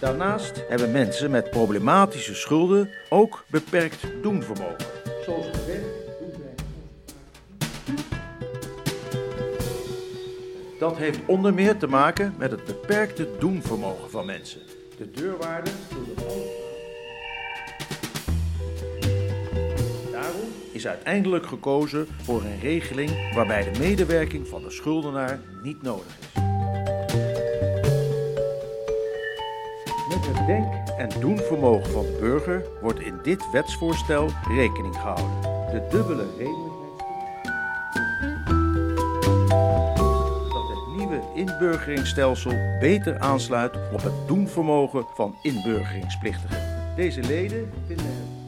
Daarnaast hebben mensen met problematische schulden ook beperkt doenvermogen. Zoals gewend Dat heeft onder meer te maken met het beperkte doenvermogen van mensen. De deurwaarde doet Daarom is uiteindelijk gekozen voor een regeling waarbij de medewerking van de schuldenaar niet nodig is. Het denk- en doenvermogen van de burger wordt in dit wetsvoorstel rekening gehouden. De dubbele redelijkheidsprincipe dat het nieuwe inburgeringsstelsel beter aansluit op het doenvermogen van inburgeringsplictigen. Deze leden vinden het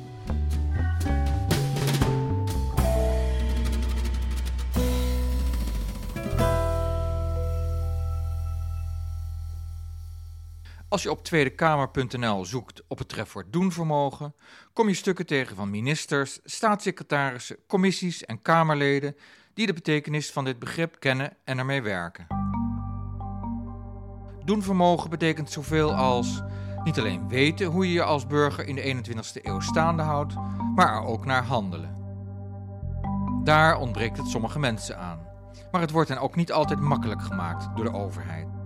Als je op tweedekamer.nl zoekt op het trefwoord doenvermogen, kom je stukken tegen van ministers, staatssecretarissen, commissies en Kamerleden die de betekenis van dit begrip kennen en ermee werken. Doenvermogen betekent zoveel als niet alleen weten hoe je je als burger in de 21ste eeuw staande houdt, maar er ook naar handelen. Daar ontbreekt het sommige mensen aan, maar het wordt hen ook niet altijd makkelijk gemaakt door de overheid.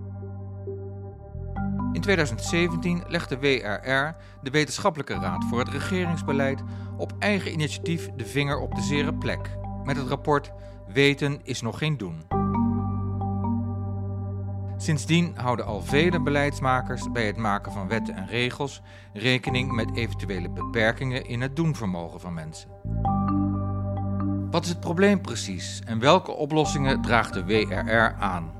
In 2017 legde WRR, de Wetenschappelijke Raad voor het Regeringsbeleid, op eigen initiatief de vinger op de zere plek met het rapport Weten is nog geen doen. Sindsdien houden al vele beleidsmakers bij het maken van wetten en regels rekening met eventuele beperkingen in het doenvermogen van mensen. Wat is het probleem precies en welke oplossingen draagt de WRR aan?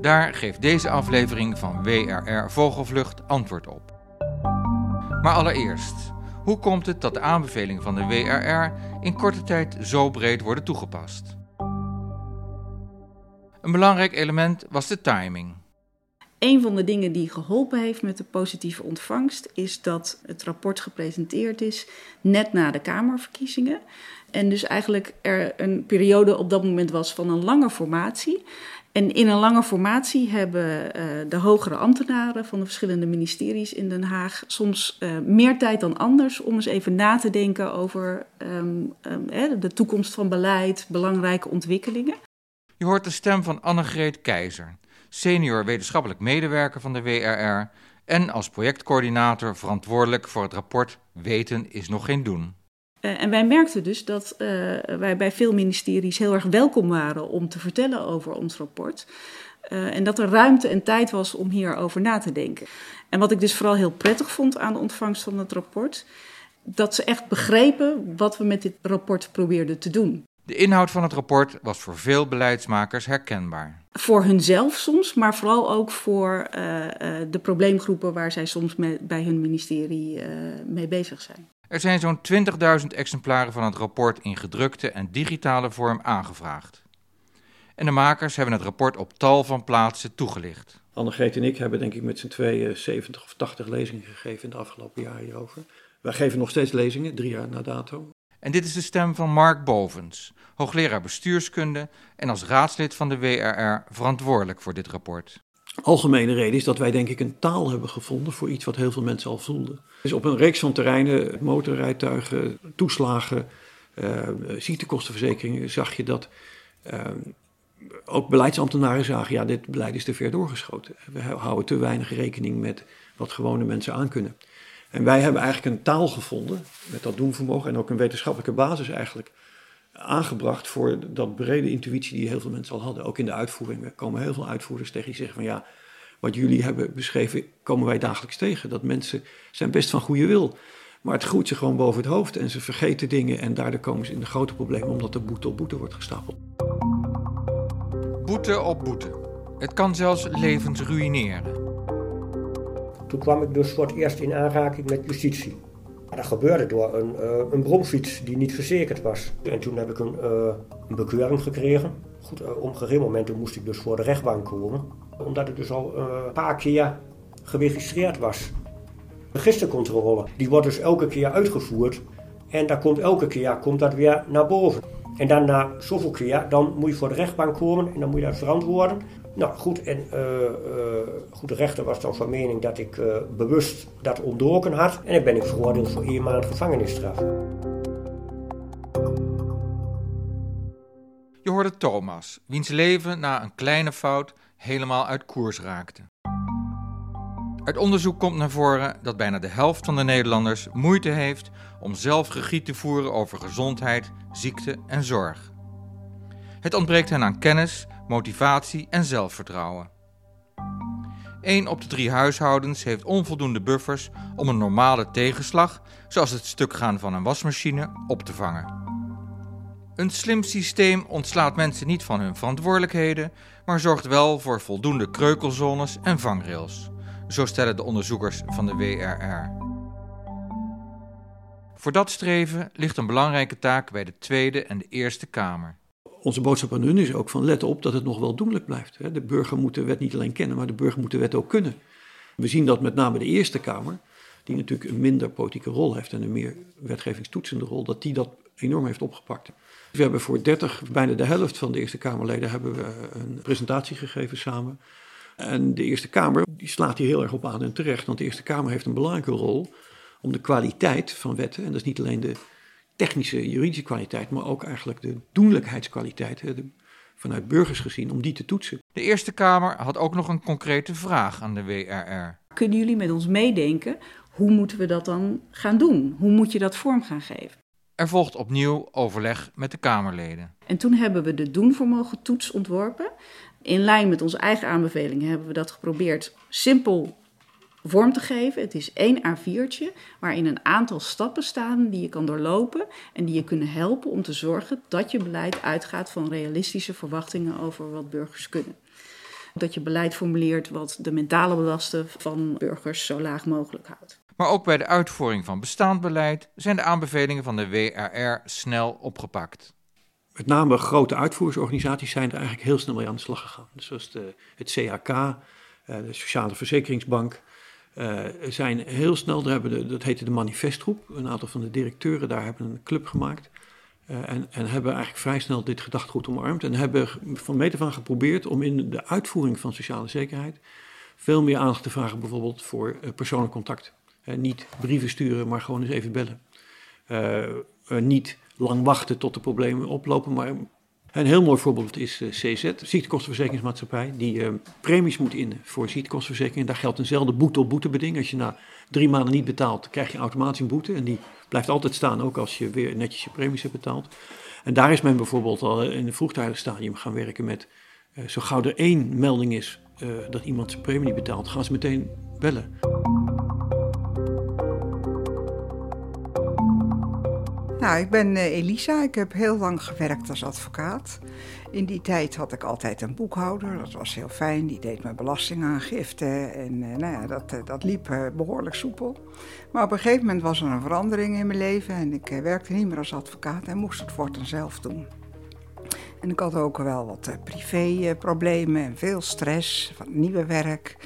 Daar geeft deze aflevering van WRR Vogelvlucht antwoord op. Maar allereerst, hoe komt het dat de aanbevelingen van de WRR in korte tijd zo breed worden toegepast? Een belangrijk element was de timing. Een van de dingen die geholpen heeft met de positieve ontvangst is dat het rapport gepresenteerd is net na de Kamerverkiezingen. En dus eigenlijk er een periode op dat moment was van een lange formatie. En in een lange formatie hebben uh, de hogere ambtenaren van de verschillende ministeries in Den Haag soms uh, meer tijd dan anders om eens even na te denken over um, um, de toekomst van beleid, belangrijke ontwikkelingen. Je hoort de stem van Annegreet Keizer, senior wetenschappelijk medewerker van de WRR en als projectcoördinator verantwoordelijk voor het rapport Weten is nog geen doen. Uh, en wij merkten dus dat uh, wij bij veel ministeries heel erg welkom waren om te vertellen over ons rapport. Uh, en dat er ruimte en tijd was om hierover na te denken. En wat ik dus vooral heel prettig vond aan de ontvangst van het rapport, dat ze echt begrepen wat we met dit rapport probeerden te doen. De inhoud van het rapport was voor veel beleidsmakers herkenbaar. Voor hunzelf soms, maar vooral ook voor de probleemgroepen waar zij soms met, bij hun ministerie mee bezig zijn. Er zijn zo'n 20.000 exemplaren van het rapport in gedrukte en digitale vorm aangevraagd. En de makers hebben het rapport op tal van plaatsen toegelicht. Annegreet en ik hebben denk ik met z'n tweeën 70 of 80 lezingen gegeven in de afgelopen jaren hierover. Wij geven nog steeds lezingen, drie jaar na dato. En dit is de stem van Mark Bovens, hoogleraar bestuurskunde en als raadslid van de WRR verantwoordelijk voor dit rapport. Algemene reden is dat wij denk ik een taal hebben gevonden voor iets wat heel veel mensen al voelden. Dus op een reeks van terreinen, motorrijtuigen, toeslagen, uh, ziektekostenverzekeringen, zag je dat uh, ook beleidsambtenaren zagen, ja, dit beleid is te ver doorgeschoten. We houden te weinig rekening met wat gewone mensen aankunnen. En wij hebben eigenlijk een taal gevonden met dat doenvermogen en ook een wetenschappelijke basis eigenlijk aangebracht voor dat brede intuïtie die heel veel mensen al hadden. Ook in de uitvoering. Er komen heel veel uitvoerders tegen die zeggen van ja, wat jullie hebben beschreven, komen wij dagelijks tegen. Dat mensen zijn best van goede wil. Maar het groeit ze gewoon boven het hoofd en ze vergeten dingen en daardoor komen ze in de grote problemen omdat er boete op boete wordt gestapeld. Boete op boete. Het kan zelfs levens ruïneren. Toen kwam ik dus voor het eerst in aanraking met justitie. Dat gebeurde door een, uh, een bromfiets die niet verzekerd was. En toen heb ik een, uh, een bekeuring gekregen. Goed, uh, op een gegeven moment moest ik dus voor de rechtbank komen. Omdat ik dus al een paar keer geregistreerd was. Registercontrole, die wordt dus elke keer uitgevoerd. En daar komt elke keer komt dat weer naar boven. En dan na zoveel keer, dan moet je voor de rechtbank komen en dan moet je dat verantwoorden. Nou goed, en uh, uh, goed, de rechter was dan van mening dat ik uh, bewust dat ontdoken had. En dan ben ik veroordeeld voor één maand gevangenisstraf. Je hoorde Thomas, wiens leven na een kleine fout helemaal uit koers raakte. Uit onderzoek komt naar voren dat bijna de helft van de Nederlanders moeite heeft om zelf regie te voeren over gezondheid, ziekte en zorg. Het ontbreekt hen aan kennis, motivatie en zelfvertrouwen. 1 op de drie huishoudens heeft onvoldoende buffers om een normale tegenslag, zoals het stuk gaan van een wasmachine, op te vangen. Een slim systeem ontslaat mensen niet van hun verantwoordelijkheden, maar zorgt wel voor voldoende kreukelzones en vangrails. Zo stellen de onderzoekers van de WRR. Voor dat streven ligt een belangrijke taak bij de Tweede en de Eerste Kamer. Onze boodschap aan hun is ook van let op dat het nog wel doenlijk blijft. De burger moet de wet niet alleen kennen, maar de burger moet de wet ook kunnen. We zien dat met name de Eerste Kamer, die natuurlijk een minder politieke rol heeft en een meer wetgevingstoetsende rol, dat die dat enorm heeft opgepakt. We hebben voor 30, bijna de helft van de Eerste Kamerleden, hebben we een presentatie gegeven samen. En de Eerste Kamer die slaat hier heel erg op aan en terecht, want de Eerste Kamer heeft een belangrijke rol om de kwaliteit van wetten, en dat is niet alleen de technische, juridische kwaliteit, maar ook eigenlijk de doenlijkheidskwaliteit, de, vanuit burgers gezien, om die te toetsen. De Eerste Kamer had ook nog een concrete vraag aan de WRR. Kunnen jullie met ons meedenken? Hoe moeten we dat dan gaan doen? Hoe moet je dat vorm gaan geven? Er volgt opnieuw overleg met de Kamerleden. En toen hebben we de doenvermogen toets ontworpen. In lijn met onze eigen aanbevelingen hebben we dat geprobeerd simpel vorm te geven. Het is één A4'tje waarin een aantal stappen staan die je kan doorlopen en die je kunnen helpen om te zorgen dat je beleid uitgaat van realistische verwachtingen over wat burgers kunnen. Dat je beleid formuleert wat de mentale belasten van burgers zo laag mogelijk houdt. Maar ook bij de uitvoering van bestaand beleid zijn de aanbevelingen van de WRR snel opgepakt. Met name grote uitvoeringsorganisaties zijn er eigenlijk heel snel mee aan de slag gegaan. Dus zoals de, het CAK, eh, de Sociale Verzekeringsbank, uh, zijn heel snel, daar hebben de, dat heette de manifestgroep, een aantal van de directeuren daar hebben een club gemaakt. Uh, en, en, hebben eigenlijk vrij snel dit gedachtegoed omarmd. En hebben van meet af aan geprobeerd om in de uitvoering van sociale zekerheid veel meer aandacht te vragen, bijvoorbeeld voor uh, persoonlijk contact. niet brieven sturen, maar gewoon eens even bellen. niet lang wachten tot de problemen oplopen, maar een heel mooi voorbeeld is uh, CZ, ziektekostenverzekeringsmaatschappij, die uh, premies moet in voor ziektekostenverzekering. Daar geldt eenzelfde boete op boetebeding. Als je na drie maanden niet betaalt, krijg je automatisch een boete. En die blijft altijd staan, ook als je weer netjes je premies hebt betaald. En daar is men bijvoorbeeld al in een vroegtijdig stadium gaan werken met, uh, zo gauw er één melding is dat iemand zijn premie niet betaalt, gaan ze meteen bellen. Nou, ik ben uh, Elisa. Ik heb heel lang gewerkt als advocaat. In die tijd had ik altijd een boekhouder. Dat was heel fijn. Die deed mijn belastingaangifte. En uh, nou ja, dat, uh, dat liep behoorlijk soepel. Maar op een gegeven moment was er een verandering in mijn leven. En ik werkte niet meer als advocaat en moest het voortaan zelf doen. En ik had ook wel wat privéproblemen en veel stress van het nieuwe werk.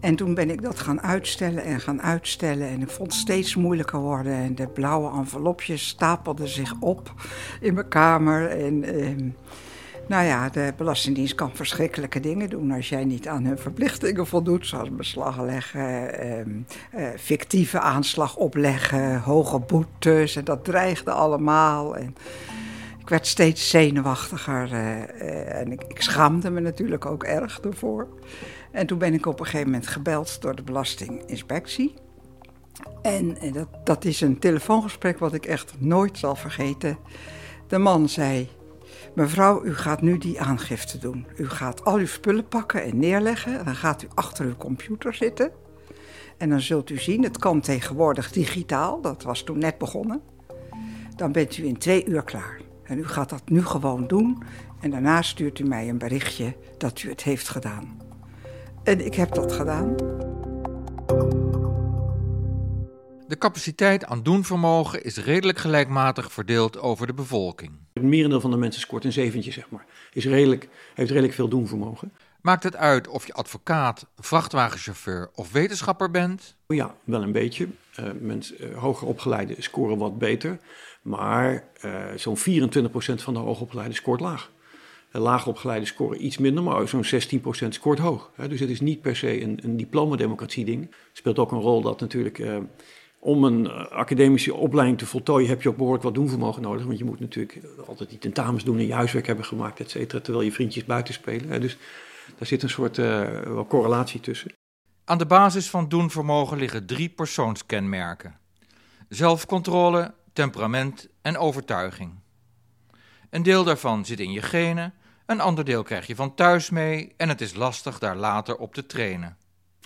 En toen ben ik dat gaan uitstellen en gaan uitstellen. En ik vond het steeds moeilijker worden. En de blauwe envelopjes stapelden zich op in mijn kamer. En eh, nou ja, de Belastingdienst kan verschrikkelijke dingen doen als jij niet aan hun verplichtingen voldoet. Zoals beslag leggen, eh, eh, fictieve aanslag opleggen, hoge boetes. En dat dreigde allemaal. En, ik werd steeds zenuwachtiger uh, en ik, ik, schaamde me natuurlijk ook erg ervoor. En toen ben ik op een gegeven moment gebeld door de Belastinginspectie. En, en dat, dat is een telefoongesprek wat ik echt nooit zal vergeten. De man zei: Mevrouw, u gaat nu die aangifte doen. U gaat al uw spullen pakken en neerleggen. Dan gaat u achter uw computer zitten. En dan zult u zien, het kan tegenwoordig digitaal. Dat was toen net begonnen. Dan bent u in twee uur klaar. En u gaat dat nu gewoon doen. En daarna stuurt u mij een berichtje dat u het heeft gedaan. En ik heb dat gedaan. De capaciteit aan doenvermogen is redelijk gelijkmatig verdeeld over de bevolking. Het merendeel van de mensen scoort een zeventje, zeg maar. Is redelijk, heeft redelijk veel doenvermogen. Maakt het uit of je advocaat, vrachtwagenchauffeur of wetenschapper bent? Ja, wel een beetje. Uh, mensen, uh, hoger opgeleiden scoren wat beter. Maar uh, zo'n 24% van de hoogopgeleiden scoort laag. Laag opgeleide scoren iets minder, maar zo'n 16% scoort hoog. Dus het is niet per se een, een diploma-democratie ding. Het speelt ook een rol dat natuurlijk eh, om een eh, academische opleiding te voltooien heb je ook behoorlijk wat doenvermogen nodig. Want je moet natuurlijk altijd die tentamens doen en je huiswerk hebben gemaakt, et cetera, terwijl je vriendjes buiten spelen. Dus daar zit een soort uh, correlatie tussen. Aan de basis van doenvermogen liggen drie persoonskenmerken: zelfcontrole, temperament en overtuiging. Een deel daarvan zit in je genen, een ander deel krijg je van thuis mee en het is lastig daar later op te trainen.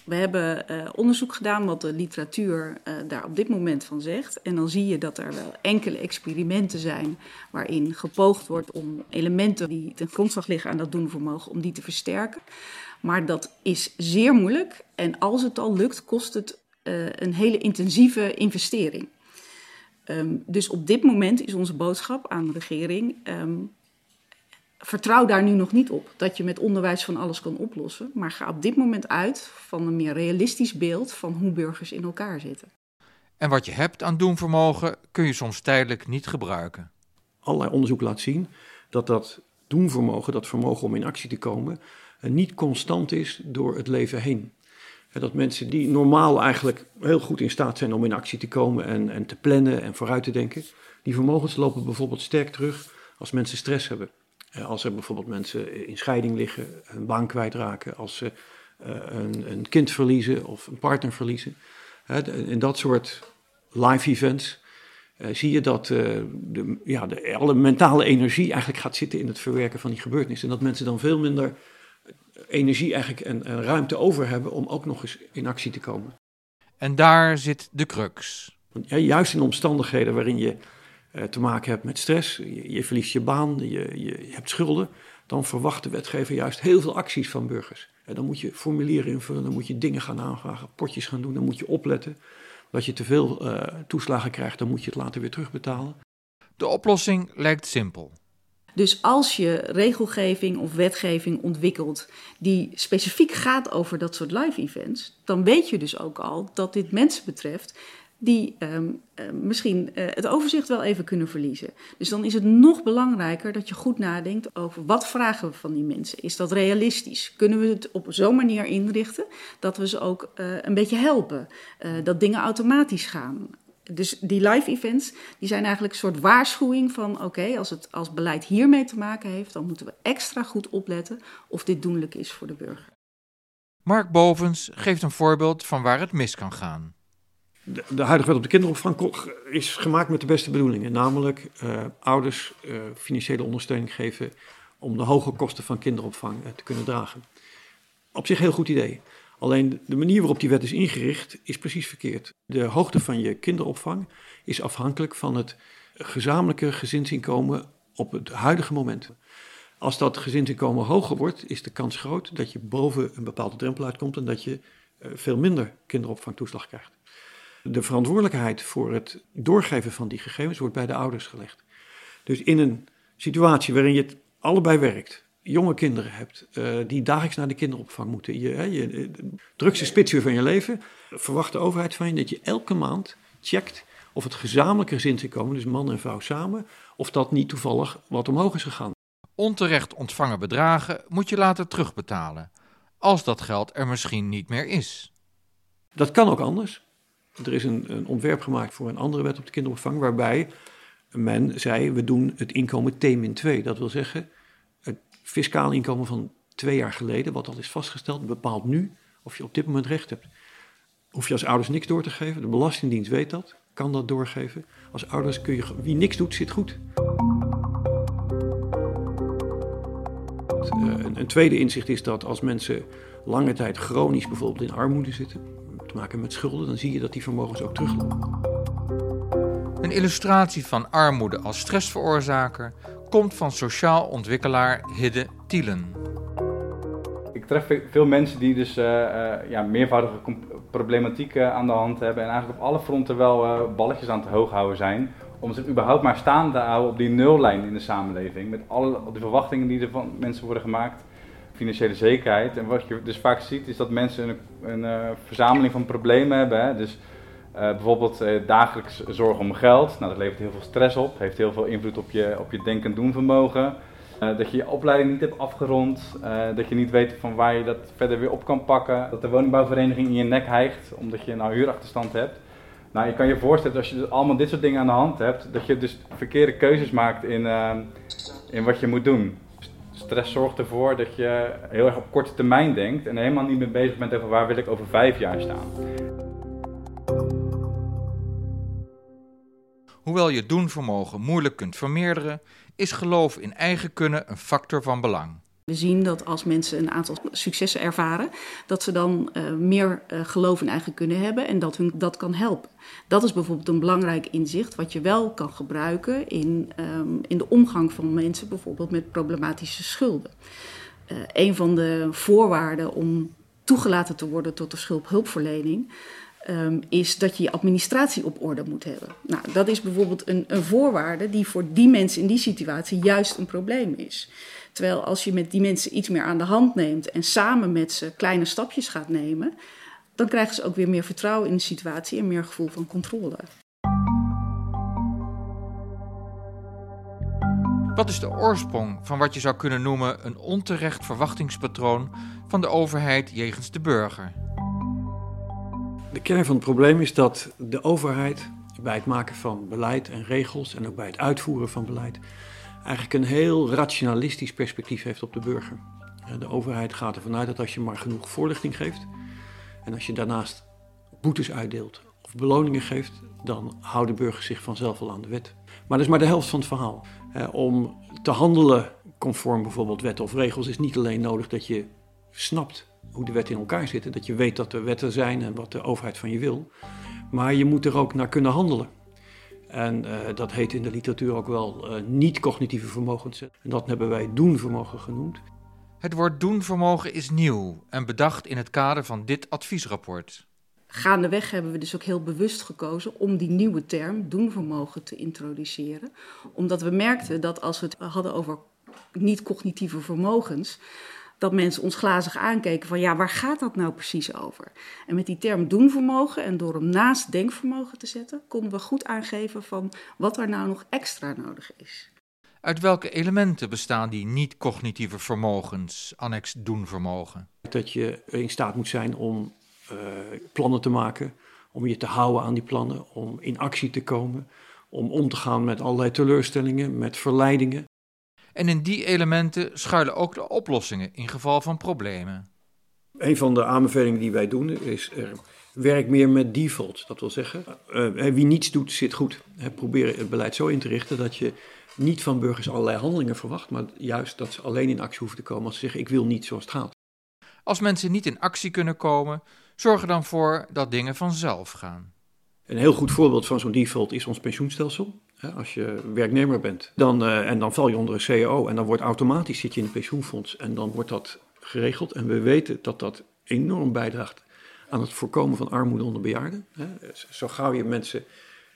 We hebben uh, onderzoek gedaan wat de literatuur uh, daar op dit moment van zegt. En dan zie je dat er wel enkele experimenten zijn waarin gepoogd wordt om elementen die ten grondslag liggen aan dat doenvermogen, om die te versterken. Maar dat is zeer moeilijk en als het al lukt, kost het uh, een hele intensieve investering. Um, dus op dit moment is onze boodschap aan de regering. Um, vertrouw daar nu nog niet op dat je met onderwijs van alles kan oplossen. Maar ga op dit moment uit van een meer realistisch beeld van hoe burgers in elkaar zitten. En wat je hebt aan doenvermogen kun je soms tijdelijk niet gebruiken. Allerlei onderzoek laat zien dat dat doenvermogen, dat vermogen om in actie te komen, niet constant is door het leven heen. Dat mensen die normaal eigenlijk heel goed in staat zijn om in actie te komen en, en te plannen en vooruit te denken, die vermogens lopen bijvoorbeeld sterk terug als mensen stress hebben. Als er bijvoorbeeld mensen in scheiding liggen, hun baan kwijtraken, als ze uh, een, een, kind verliezen of een partner verliezen. in dat soort live events zie je dat de, ja, de, alle mentale energie eigenlijk gaat zitten in het verwerken van die gebeurtenissen. En dat mensen dan veel minder energie eigenlijk en, en ruimte over hebben om ook nog eens in actie te komen. En daar zit de crux. Ja, juist in omstandigheden waarin je te maken hebt met stress, je, je verliest je baan, je, je, hebt schulden, dan verwacht de wetgever juist heel veel acties van burgers. En dan moet je formulieren invullen, dan moet je dingen gaan aanvragen, potjes gaan doen, dan moet je opletten. Dat je te veel uh, toeslagen krijgt, dan moet je het later weer terugbetalen. De oplossing lijkt simpel. Dus als je regelgeving of wetgeving ontwikkelt die specifiek gaat over dat soort live events, dan weet je dus ook al dat dit mensen betreft die um, uh, misschien uh, het overzicht wel even kunnen verliezen. Dus dan is het nog belangrijker dat je goed nadenkt over wat vragen we van die mensen. Is dat realistisch? Kunnen we het op zo'n manier inrichten dat we ze ook uh, een beetje helpen? dat dingen automatisch gaan. Dus die live events die zijn eigenlijk een soort waarschuwing van oké, als het als beleid hiermee te maken heeft, dan moeten we extra goed opletten of dit doenlijk is voor de burger. Mark Bovens geeft een voorbeeld van waar het mis kan gaan. De, huidige wet op de kinderopvang is gemaakt met de beste bedoelingen. Namelijk uh, ouders uh, financiële ondersteuning geven om de hoge kosten van kinderopvang uh, te kunnen dragen. Op zich heel goed idee. Alleen de manier waarop die wet is ingericht is precies verkeerd. De hoogte van je kinderopvang is afhankelijk van het gezamenlijke gezinsinkomen op het huidige moment. Als dat gezinsinkomen hoger wordt, is de kans groot dat je boven een bepaalde drempel uitkomt en dat je veel minder kinderopvangtoeslag krijgt. De verantwoordelijkheid voor het doorgeven van die gegevens wordt bij de ouders gelegd. Dus in een situatie waarin je het allebei werkt, jonge kinderen hebt uh, die dagelijks naar de kinderopvang moeten, je, hè, je, de drukste spitsuur van je leven, verwacht de overheid van je dat je elke maand checkt of het gezamenlijke gezinsinkomen, dus man en vrouw samen, of dat niet toevallig wat omhoog is gegaan. Onterecht ontvangen bedragen moet je later terugbetalen, als dat geld er misschien niet meer is. Dat kan ook anders. Er is een, een, ontwerp gemaakt voor een andere wet op de kinderopvang, waarbij men zei: we doen het inkomen T-2. Dat wil zeggen, het fiscaal inkomen van twee jaar geleden, wat al is vastgesteld, bepaalt nu of je op dit moment recht hebt. Hoef je als ouders niks door te geven, de Belastingdienst weet dat, kan dat doorgeven. Als ouders kun je, wie niks doet, zit goed. Een, een tweede inzicht is dat als mensen lange tijd chronisch bijvoorbeeld in armoede zitten, te maken met schulden, dan zie je dat die vermogens ook teruglopen. Een illustratie van armoede als stressveroorzaker komt van sociaal ontwikkelaar Hidde Tielen. Ik tref veel mensen die dus uh, uh, ja, meervoudige problematiek uh, aan de hand hebben en eigenlijk op alle fronten wel balletjes aan het hoog houden zijn om zich überhaupt maar staande te houden op die nullijn in de samenleving. Met alle de verwachtingen die er van mensen worden gemaakt financiële zekerheid. En wat je dus vaak ziet is dat mensen een, een uh, verzameling van problemen hebben. Hè? Dus uh, bijvoorbeeld uh, dagelijks zorgen om geld. Nou, dat levert heel veel stress op, heeft heel veel invloed op je, op je denk- en doen vermogen. Uh, dat je je opleiding niet hebt afgerond, dat je niet weet van waar je dat verder weer op kan pakken. Dat de woningbouwvereniging in je nek hijgt omdat je nou huurachterstand hebt. Nou, je kan je voorstellen als je dus allemaal dit soort dingen aan de hand hebt, dat je dus verkeerde keuzes maakt in, in wat je moet doen. Stress zorgt ervoor dat je heel erg op korte termijn denkt en helemaal niet meer bezig bent over waar wil ik over vijf jaar staan. Hoewel je doenvermogen moeilijk kunt vermeerderen, is geloof in eigen kunnen een factor van belang. We zien dat als mensen een aantal successen ervaren, dat ze dan uh, meer uh, geloof in eigen kunnen hebben en dat hun dat kan helpen. Dat is bijvoorbeeld een belangrijk inzicht wat je wel kan gebruiken in, um, in de omgang van mensen, bijvoorbeeld met problematische schulden. Uh, een van de voorwaarden om toegelaten te worden tot de schuldhulpverlening um, is dat je je administratie op orde moet hebben. Nou, dat is bijvoorbeeld een, een voorwaarde die voor die mensen in die situatie juist een probleem is. Terwijl als je met die mensen iets meer aan de hand neemt en samen met ze kleine stapjes gaat nemen, dan krijgen ze ook weer meer vertrouwen in de situatie en meer gevoel van controle. Wat is de oorsprong van wat je zou kunnen noemen een onterecht verwachtingspatroon van de overheid jegens de burger? De kern van het probleem is dat de overheid bij het maken van beleid en regels en ook bij het uitvoeren van beleid eigenlijk een heel rationalistisch perspectief heeft op de burger. De overheid gaat ervan uit dat als je maar genoeg voorlichting geeft en als je daarnaast boetes uitdeelt of beloningen geeft, dan houden burgers zich vanzelf al aan de wet. Maar dat is maar de helft van het verhaal. Om te handelen conform bijvoorbeeld wetten of regels is niet alleen nodig dat je snapt hoe de wetten in elkaar zitten, dat je weet dat er wetten zijn en wat de overheid van je wil, maar je moet er ook naar kunnen handelen. En uh, dat heet in de literatuur ook wel uh, niet-cognitieve vermogens. En dat hebben wij doenvermogen genoemd. Het woord doenvermogen is nieuw en bedacht in het kader van dit adviesrapport. Gaandeweg hebben we dus ook heel bewust gekozen om die nieuwe term doenvermogen te introduceren. Omdat we merkten dat als we het hadden over niet-cognitieve vermogens, dat mensen ons glazig aankeken van ja, waar gaat dat nou precies over? En met die term doenvermogen en door hem naast denkvermogen te zetten, konden we goed aangeven van wat er nou nog extra nodig is. Uit welke elementen bestaan die niet-cognitieve vermogens, annex doenvermogen? Dat je in staat moet zijn om uh, plannen te maken, om je te houden aan die plannen, om in actie te komen, om om te gaan met allerlei teleurstellingen, met verleidingen. En in die elementen schuilen ook de oplossingen in geval van problemen. Een van de aanbevelingen die wij doen is uh, werk meer met default. Dat wil zeggen, uh, wie niets doet zit goed. Uh, probeer het beleid zo in te richten dat je niet van burgers allerlei handelingen verwacht, maar juist dat ze alleen in actie hoeven te komen als ze zeggen ik wil niet zoals het gaat. Als mensen niet in actie kunnen komen, zorg er dan voor dat dingen vanzelf gaan. Een heel goed voorbeeld van zo'n default is ons pensioenstelsel. Als je werknemer bent dan, uh, en dan val je onder een CAO en dan wordt automatisch zit je in een pensioenfonds en dan wordt dat geregeld. En we weten dat dat enorm bijdraagt aan het voorkomen van armoede onder bejaarden. Zo gauw je mensen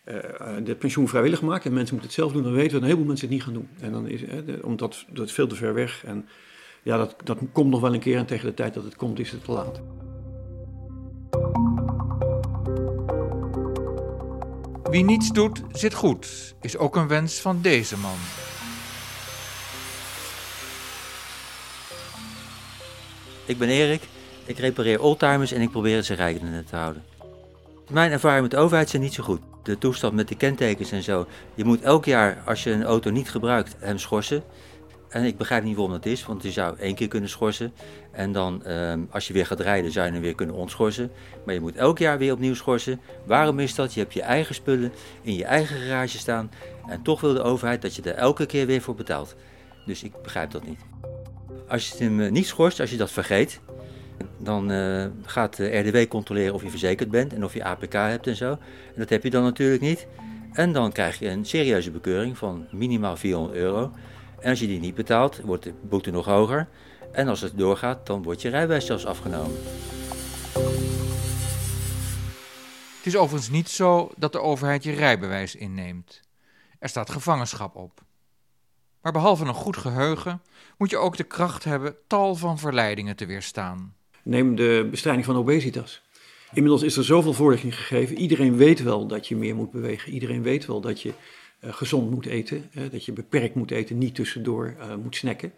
uh, de pensioen vrijwillig maakt en mensen moeten het zelf doen, dan weten we dat een heleboel mensen het niet gaan doen. En dan is, uh, omdat dat veel te ver weg en ja, dat, dat komt nog wel een keer en tegen de tijd dat het komt is het te laat. Wie niets doet, zit goed, is ook een wens van deze man. Ik ben Erik, ik repareer oldtimers en ik probeer ze rijdende te houden. Mijn ervaring met de overheid zijn niet zo goed. De toestand met de kentekens en zo. Je moet elk jaar, als je een auto niet gebruikt, hem schorsen. En ik begrijp niet waarom dat is, want je zou één keer kunnen schorsen. En dan, ehm, als je weer gaat rijden, zou je hem weer kunnen ontschorsen. Maar je moet elk jaar weer opnieuw schorsen. Waarom is dat? Je hebt je eigen spullen in je eigen garage staan. En toch wil de overheid dat je er elke keer weer voor betaalt. Dus ik begrijp dat niet. Als je hem niet schorst, als je dat vergeet, dan uh, gaat de RDW controleren of je verzekerd bent en of je APK hebt en zo. En dat heb je dan natuurlijk niet. En dan krijg je een serieuze bekeuring van minimaal 400 euro. En als je die niet betaalt, wordt de boete nog hoger. En als het doorgaat, dan wordt je rijbewijs zelfs afgenomen. Het is overigens niet zo dat de overheid je rijbewijs inneemt. Er staat gevangenschap op. Maar behalve een goed geheugen moet je ook de kracht hebben tal van verleidingen te weerstaan. Neem de bestrijding van obesitas. Inmiddels is er zoveel voorlichting gegeven. Iedereen weet wel dat je meer moet bewegen. Iedereen weet wel dat je gezond moet eten. dat je beperkt moet eten, niet tussendoor moet snacken.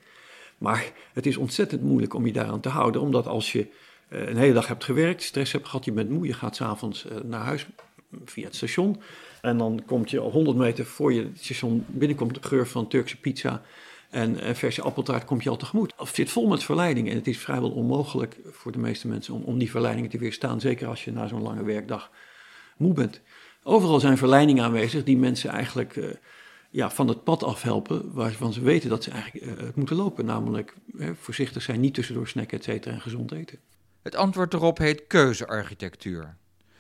Maar het is ontzettend moeilijk om je daaraan te houden, omdat als je een hele dag hebt gewerkt, stress hebt gehad, je bent moe, je gaat s'avonds naar huis via het station. En dan komt je 100 meter voor je het station binnenkomt de geur van Turkse pizza en verse appeltaart komt je al tegemoet. Het zit vol met verleidingen en het is vrijwel onmogelijk voor de meeste mensen om, om die verleidingen te weerstaan. Zeker als je na zo'n lange werkdag moe bent. Overal zijn verleidingen aanwezig die mensen eigenlijk uh, ja, van het pad afhelpen waarvan ze weten dat ze eigenlijk uh, het moeten lopen. Namelijk voorzichtig zijn, niet tussendoor snacken, et cetera, en gezond eten. Het antwoord erop heet keuzearchitectuur.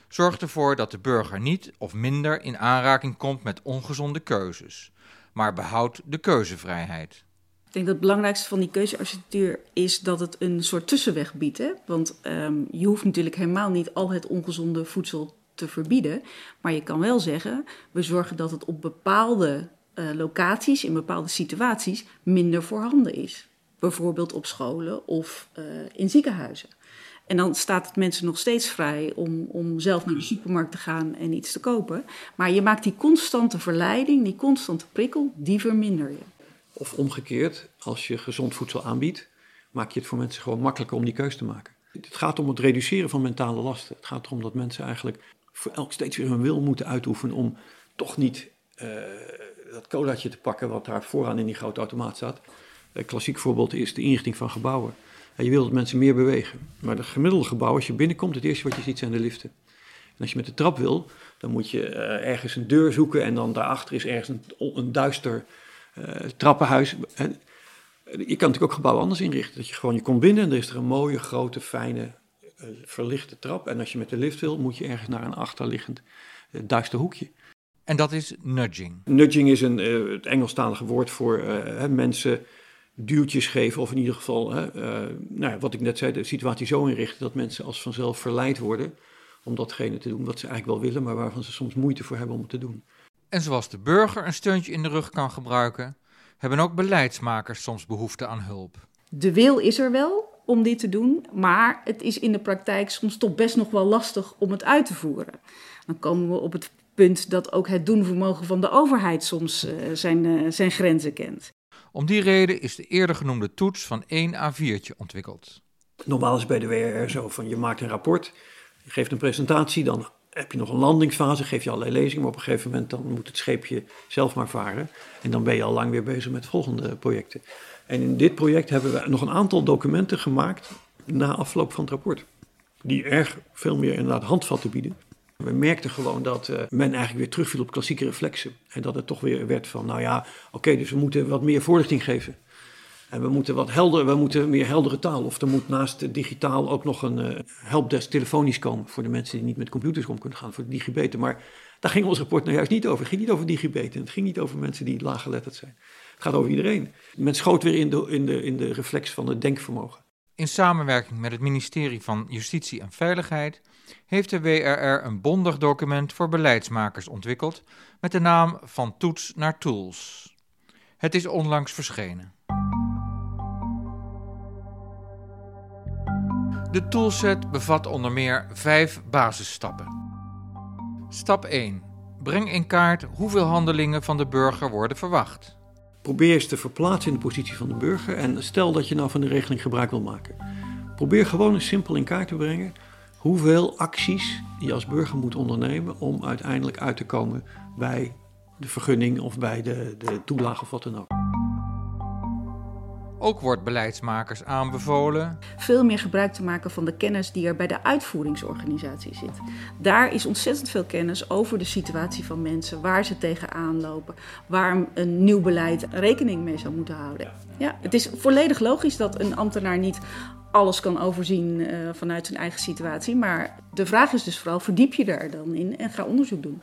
Zorg ervoor dat de burger niet of minder in aanraking komt met ongezonde keuzes, maar behoud de keuzevrijheid. Ik denk dat het belangrijkste van die keuzearchitectuur is dat het een soort tussenweg biedt. Hè? Want um, je hoeft natuurlijk helemaal niet al het ongezonde voedsel te verbieden. Maar je kan wel zeggen, we zorgen dat het op bepaalde uh, locaties, in bepaalde situaties, minder voorhanden is. Bijvoorbeeld op scholen of uh, in ziekenhuizen. En dan staat het mensen nog steeds vrij om, om zelf naar de supermarkt te gaan en iets te kopen. Maar je maakt die constante verleiding, die constante prikkel, die verminder je. Of omgekeerd, als je gezond voedsel aanbiedt, maak je het voor mensen gewoon makkelijker om die keus te maken. Het gaat om het reduceren van mentale lasten. Het gaat erom dat mensen eigenlijk voor elk steeds weer hun wil moeten uitoefenen om toch niet uh, dat colaatje te pakken wat daar vooraan in die grote automaat staat. Een klassiek voorbeeld is de inrichting van gebouwen. Je wil dat mensen meer bewegen. Maar het gemiddelde gebouw, als je binnenkomt, het eerste wat je ziet zijn de liften. En als je met de trap wil, dan moet je uh, ergens een deur zoeken en dan daarachter is ergens een, duister trappenhuis. En je kan natuurlijk ook gebouwen anders inrichten. Dat je gewoon, je komt binnen en er is er een mooie, grote, fijne, verlichte trap. En als je met de lift wil, moet je ergens naar een achterliggend duister hoekje. En dat is nudging. Nudging is een, het Engelstalige woord voor mensen duwtjes geven, of in ieder geval, hè, uh, nou, wat ik net zei, de situatie zo inrichten dat mensen als vanzelf verleid worden om datgene te doen wat ze eigenlijk wel willen, maar waarvan ze soms moeite voor hebben om het te doen. En zoals de burger een steuntje in de rug kan gebruiken, hebben ook beleidsmakers soms behoefte aan hulp. De wil is er wel om dit te doen, maar het is in de praktijk soms toch best nog wel lastig om het uit te voeren. Dan komen we op het punt dat ook het doenvermogen van de overheid soms uh, zijn, uh, zijn grenzen kent. Om die reden is de eerder genoemde toets van 1 A4'tje ontwikkeld. Normaal is bij de WRR zo van je maakt een rapport, je geeft een presentatie, dan heb je nog een landingsfase, geef je allerlei lezingen, maar op een gegeven moment dan moet het scheepje zelf maar varen. En dan ben je al lang weer bezig met volgende projecten. En in dit project hebben we nog een aantal documenten gemaakt na afloop van het rapport. Die erg veel meer inderdaad handvatten bieden. We merkten gewoon dat uh, men eigenlijk weer terugviel op klassieke reflexen. En dat het toch weer werd van, nou ja, oké, dus we moeten wat meer voorlichting geven. En we moeten wat helder, we moeten meer heldere taal. Of er moet naast digitaal ook nog een uh, helpdesk telefonisch komen voor de mensen die niet met computers om kunnen gaan, voor de digibeten. Maar daar ging ons rapport nou juist niet over. Het ging niet over digibeten. Het ging niet over mensen die laaggeletterd zijn. Het gaat over iedereen. Men schoot weer in de, in de, in de reflex van het denkvermogen. In samenwerking met het ministerie van Justitie en Veiligheid heeft de WRR een bondig document voor beleidsmakers ontwikkeld met de naam Van Toets naar Tools. Het is onlangs verschenen. De toolset bevat onder meer vijf basisstappen. Stap 1. Breng in kaart hoeveel handelingen van de burger worden verwacht. Probeer eens te verplaatsen in de positie van de burger en stel dat je nou van de regeling gebruik wil maken. Probeer gewoon eens simpel in kaart te brengen hoeveel acties je als burger moet ondernemen om uiteindelijk uit te komen bij de vergunning of bij de, de toelage of wat dan ook. Ook wordt beleidsmakers aanbevolen veel meer gebruik te maken van de kennis die er bij de uitvoeringsorganisatie zit. Daar is ontzettend veel kennis over de situatie van mensen, waar ze tegenaan lopen, waar een nieuw beleid rekening mee zou moeten houden. Ja, het is volledig logisch dat een ambtenaar niet alles kan overzien uh, vanuit zijn eigen situatie. Maar de vraag is dus vooral, verdiep je daar dan in en ga onderzoek doen.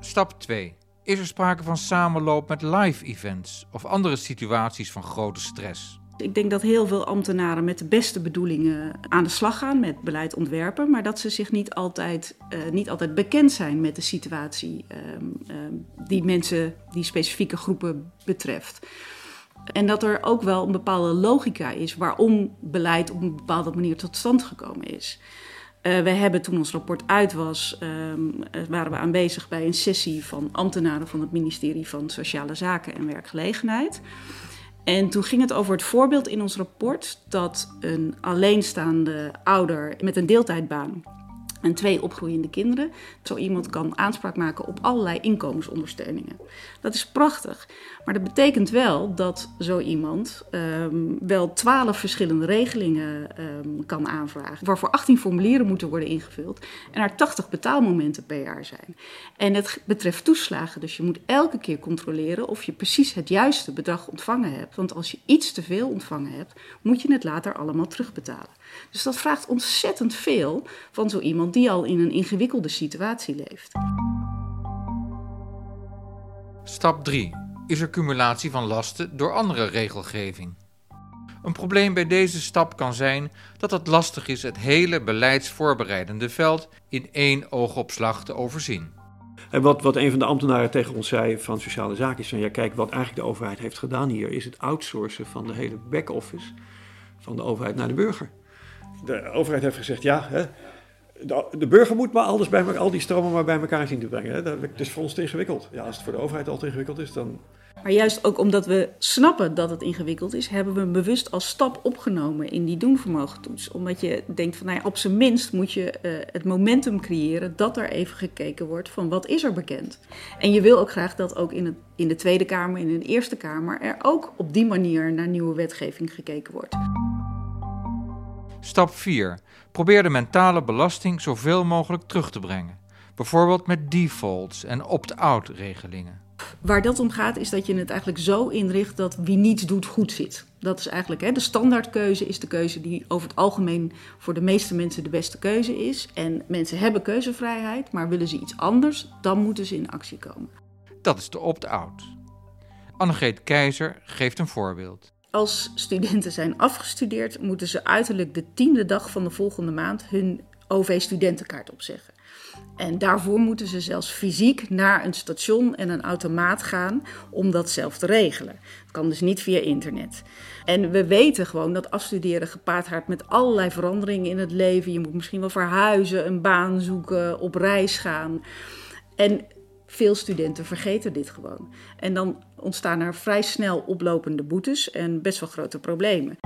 Stap 2. Is er sprake van samenloop met live events of andere situaties van grote stress? Ik denk dat heel veel ambtenaren met de beste bedoelingen aan de slag gaan met beleid ontwerpen, maar dat ze zich niet altijd, uh, niet altijd bekend zijn met de situatie um, um, die mensen, die specifieke groepen betreft. En dat er ook wel een bepaalde logica is waarom beleid op een bepaalde manier tot stand gekomen is. Uh, we hebben toen ons rapport uit was, um, waren we aanwezig bij een sessie van ambtenaren van het ministerie van Sociale Zaken en Werkgelegenheid. En toen ging het over het voorbeeld in ons rapport dat een alleenstaande ouder met een deeltijdbaan en twee opgroeiende kinderen. Zo iemand kan aanspraak maken op allerlei inkomensondersteuningen. Dat is prachtig. Maar dat betekent wel dat zo iemand um, wel twaalf verschillende regelingen um, kan aanvragen. Waarvoor 18 formulieren moeten worden ingevuld. En er 80 betaalmomenten per jaar zijn. En het betreft toeslagen. Dus je moet elke keer controleren of je precies het juiste bedrag ontvangen hebt. Want als je iets te veel ontvangen hebt, moet je het later allemaal terugbetalen. Dus dat vraagt ontzettend veel van zo iemand die al in een ingewikkelde situatie leeft. Stap 3 is er cumulatie van lasten door andere regelgeving. Een probleem bij deze stap kan zijn dat het lastig is het hele beleidsvoorbereidende veld in één oogopslag te overzien. En wat, wat een van de ambtenaren tegen ons zei van sociale zaken is van ja kijk wat eigenlijk de overheid heeft gedaan hier is het outsourcen van de hele back-office van de overheid naar de burger de overheid heeft gezegd, ja, hè, de, de, burger moet maar alles bij al die stromen maar bij elkaar zien te brengen. Hè. Dat, is voor ons te ingewikkeld. Ja, als het voor de overheid al te ingewikkeld is, dan... Maar juist ook omdat we snappen dat het ingewikkeld is, hebben we hem bewust als stap opgenomen in die doenvermogentoets. Omdat je denkt van, nou ja, op zijn minst moet je uh, het momentum creëren dat er even gekeken wordt van wat is er bekend. En je wil ook graag dat ook in, het, in de Tweede Kamer, in de Eerste Kamer, er ook op die manier naar nieuwe wetgeving gekeken wordt. Stap 4. Probeer de mentale belasting zoveel mogelijk terug te brengen. Bijvoorbeeld met defaults en opt-out regelingen. Waar dat om gaat is dat je het eigenlijk zo inricht dat wie niets doet goed zit. Dat is eigenlijk hè, de standaardkeuze is de keuze die over het algemeen voor de meeste mensen de beste keuze is. En mensen hebben keuzevrijheid, maar willen ze iets anders, dan moeten ze in actie komen. Dat is de opt-out. Annegreet Keizer geeft een voorbeeld. Als studenten zijn afgestudeerd, moeten ze uiterlijk de tiende dag van de volgende maand hun OV-studentenkaart opzeggen. En daarvoor moeten ze zelfs fysiek naar een station en een automaat gaan om dat zelf te regelen. Dat kan dus niet via internet. En we weten gewoon dat afstuderen gepaard gaat met allerlei veranderingen in het leven. Je moet misschien wel verhuizen, een baan zoeken, op reis gaan. En veel studenten vergeten dit gewoon. En dan ontstaan er vrij snel oplopende boetes en best wel grote problemen.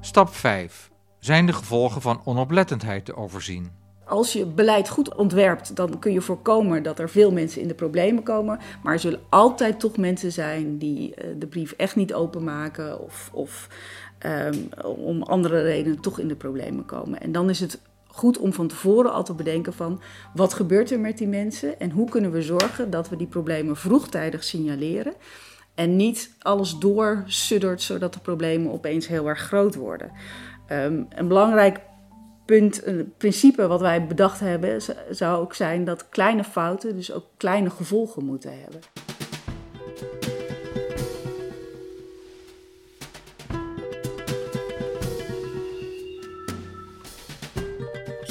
Stap 5. Zijn de gevolgen van onoplettendheid te overzien? Als je beleid goed ontwerpt, dan kun je voorkomen dat er veel mensen in de problemen komen. Maar er zullen altijd toch mensen zijn die eh, de brief echt niet openmaken of, of um, om andere redenen toch in de problemen komen. En dan is het goed om van tevoren al te bedenken van wat gebeurt er met die mensen en hoe kunnen we zorgen dat we die problemen vroegtijdig signaleren en niet alles doorsuddert zodat de problemen opeens heel erg groot worden. Um, een belangrijk punt, een principe wat wij bedacht hebben, zou ook zijn dat kleine fouten dus ook kleine gevolgen moeten hebben.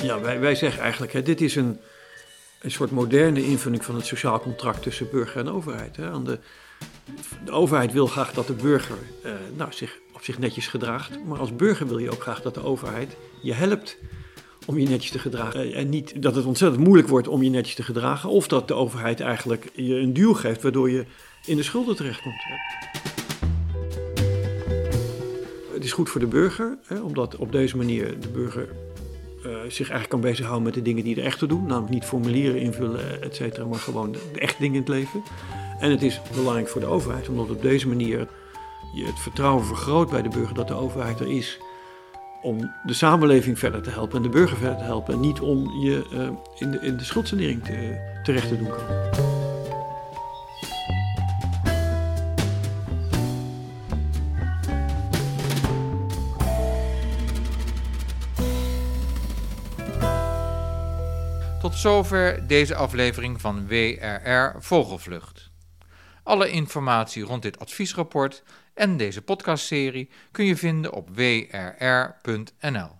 Ja, wij, wij zeggen eigenlijk, hè, dit is een, een soort moderne invulling van het sociaal contract tussen burger en overheid. Hè. De, de overheid wil graag dat de burger eh, nou, zich op zich netjes gedraagt. Maar als burger wil je ook graag dat de overheid je helpt om je netjes te gedragen. Eh, en niet dat het ontzettend moeilijk wordt om je netjes te gedragen. Of dat de overheid eigenlijk je een duw geeft waardoor je in de schulden terechtkomt. Het is goed voor de burger, hè, omdat op deze manier de burger zich eigenlijk kan bezighouden met de dingen die er echt toe doen. Namelijk niet formulieren invullen, et cetera, maar gewoon de, echte dingen in het leven. En het is belangrijk voor de overheid, omdat op deze manier je het vertrouwen vergroot bij de burger dat de overheid er is om de samenleving verder te helpen en de burger verder te helpen. En niet om je uh, in, de, in de schuldsanering te, terecht te doen. Zover deze aflevering van WRR Vogelvlucht. Alle informatie rond dit adviesrapport en deze podcastserie kun je vinden op wrr.nl.